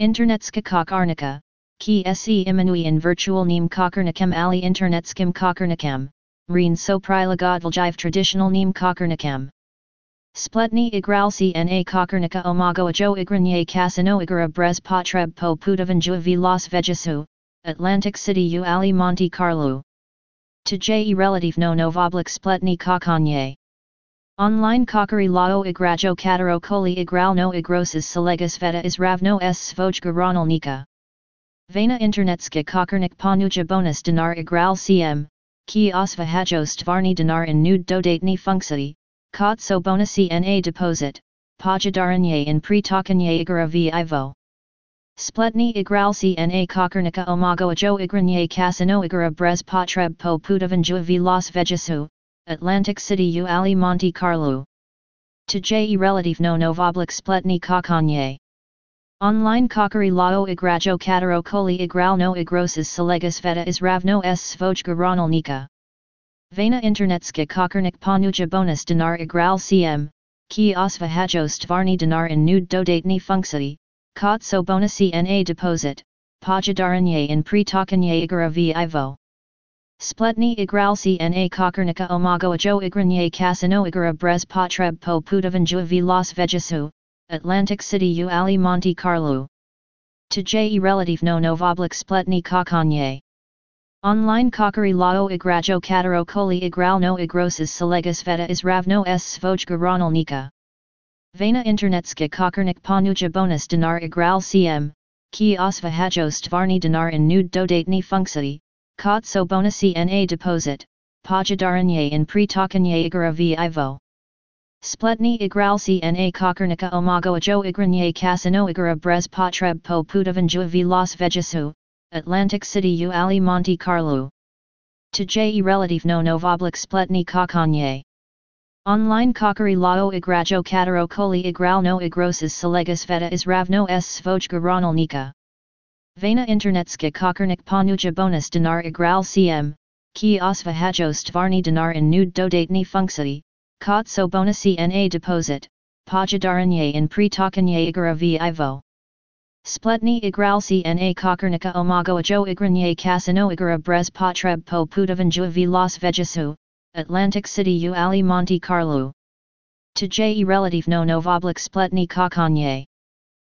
Internetska kokarnika, ki se imenuje in virtual nim kokarnikem ali internetskim kokarnikem, reen so prilagodvaljiv traditional nim kokarnikem. Spletni igralci na kokarnika omago ajo igranje kasino igra brez potreb po putavanjua v Las Vegasu, Atlantic City u ali Monte Carlo. To Tj relativno novoblik spletni kokanje. Online kokari lao igrajo katero koli igralno igroses selegas veta is ravno s svojga ronalnika. Vena internetska kokarnik ponuja bonus dinar igral cm, ki osva hajo stvarni dinar in nude dodatni funkciji, kot so bonusi na deposit, pojadaranye in pre-tokanye igra v ivo. Spletni igralci na kokarnika omago ajo igranye kasino igra brez potreb po putavanjua v Las Vegasu, Atlantic City u ali Monte Carlo. Tj relativno novoblik spletni kokanye. Online kokari lao igrajo katero koli igralno igroses selegas veta is ravno s svojga ronalnika. Vena internetska kokarnik ponuja bonus dinar igral cm, ki osva hajo stvarni dinar in nude dodatni funkciji, kot so bonusi na deposit, pojadaranye in pre-tokanye igra v ivo. Spletni igralci na kokarnika omago ajo igranje kasino igra brez potreb po putavanjua v Las Vegasu, Atlantic City u ali Monte Carlo. Tj relativno novoblik spletni kokanye. Online kokari lao igrajo katero koli igralno igroses selegas veta is ravno s svojga ronalnika. Vena internetska kokarnik ponuja bonus dinar igral cm, ki osva hajo stvarni dinar in nude dodatni funkciji, kot so na deposit, pojadaranye in pre-tokanye igra v ivo. Spletni igralci na kokarnika omago ajo igranje kasino igra brez potreb po putavanjua v Las Vegasu, Atlantic City u ali Monte Carlo. To Tj relativno novoblik spletni kokanye. Online kokari lao igrajo katero koli igralno igroses selegas veta is ravno s svojga ronalnika. Vena internetska kokarnik ponuja bonus dinar igral cm, ki osva hajo stvarni dinar in nude dodatni funkciji, kot so bonusi na deposit, pojadaranye in pre-tokanye igra v ivo. Spletni igralci na kokarnika omago ajo igranje kasino igra brez potreb po putavanjua v Las Vegasu, Atlantic City u ali Monte Carlo. Tj relativno novoblik spletni kokanye.